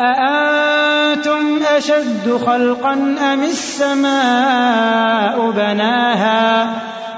أأنتم أشد خلقا أم السماء بناها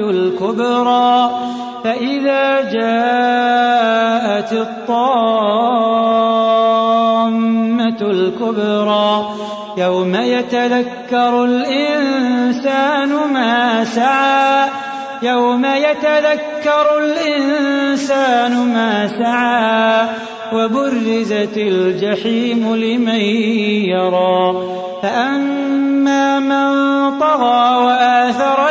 الكبرى فإذا جاءت الطامة الكبرى يوم يتذكر الإنسان ما سعى يوم يتذكر الإنسان ما سعى وبرزت الجحيم لمن يرى فأما من طغى وآثر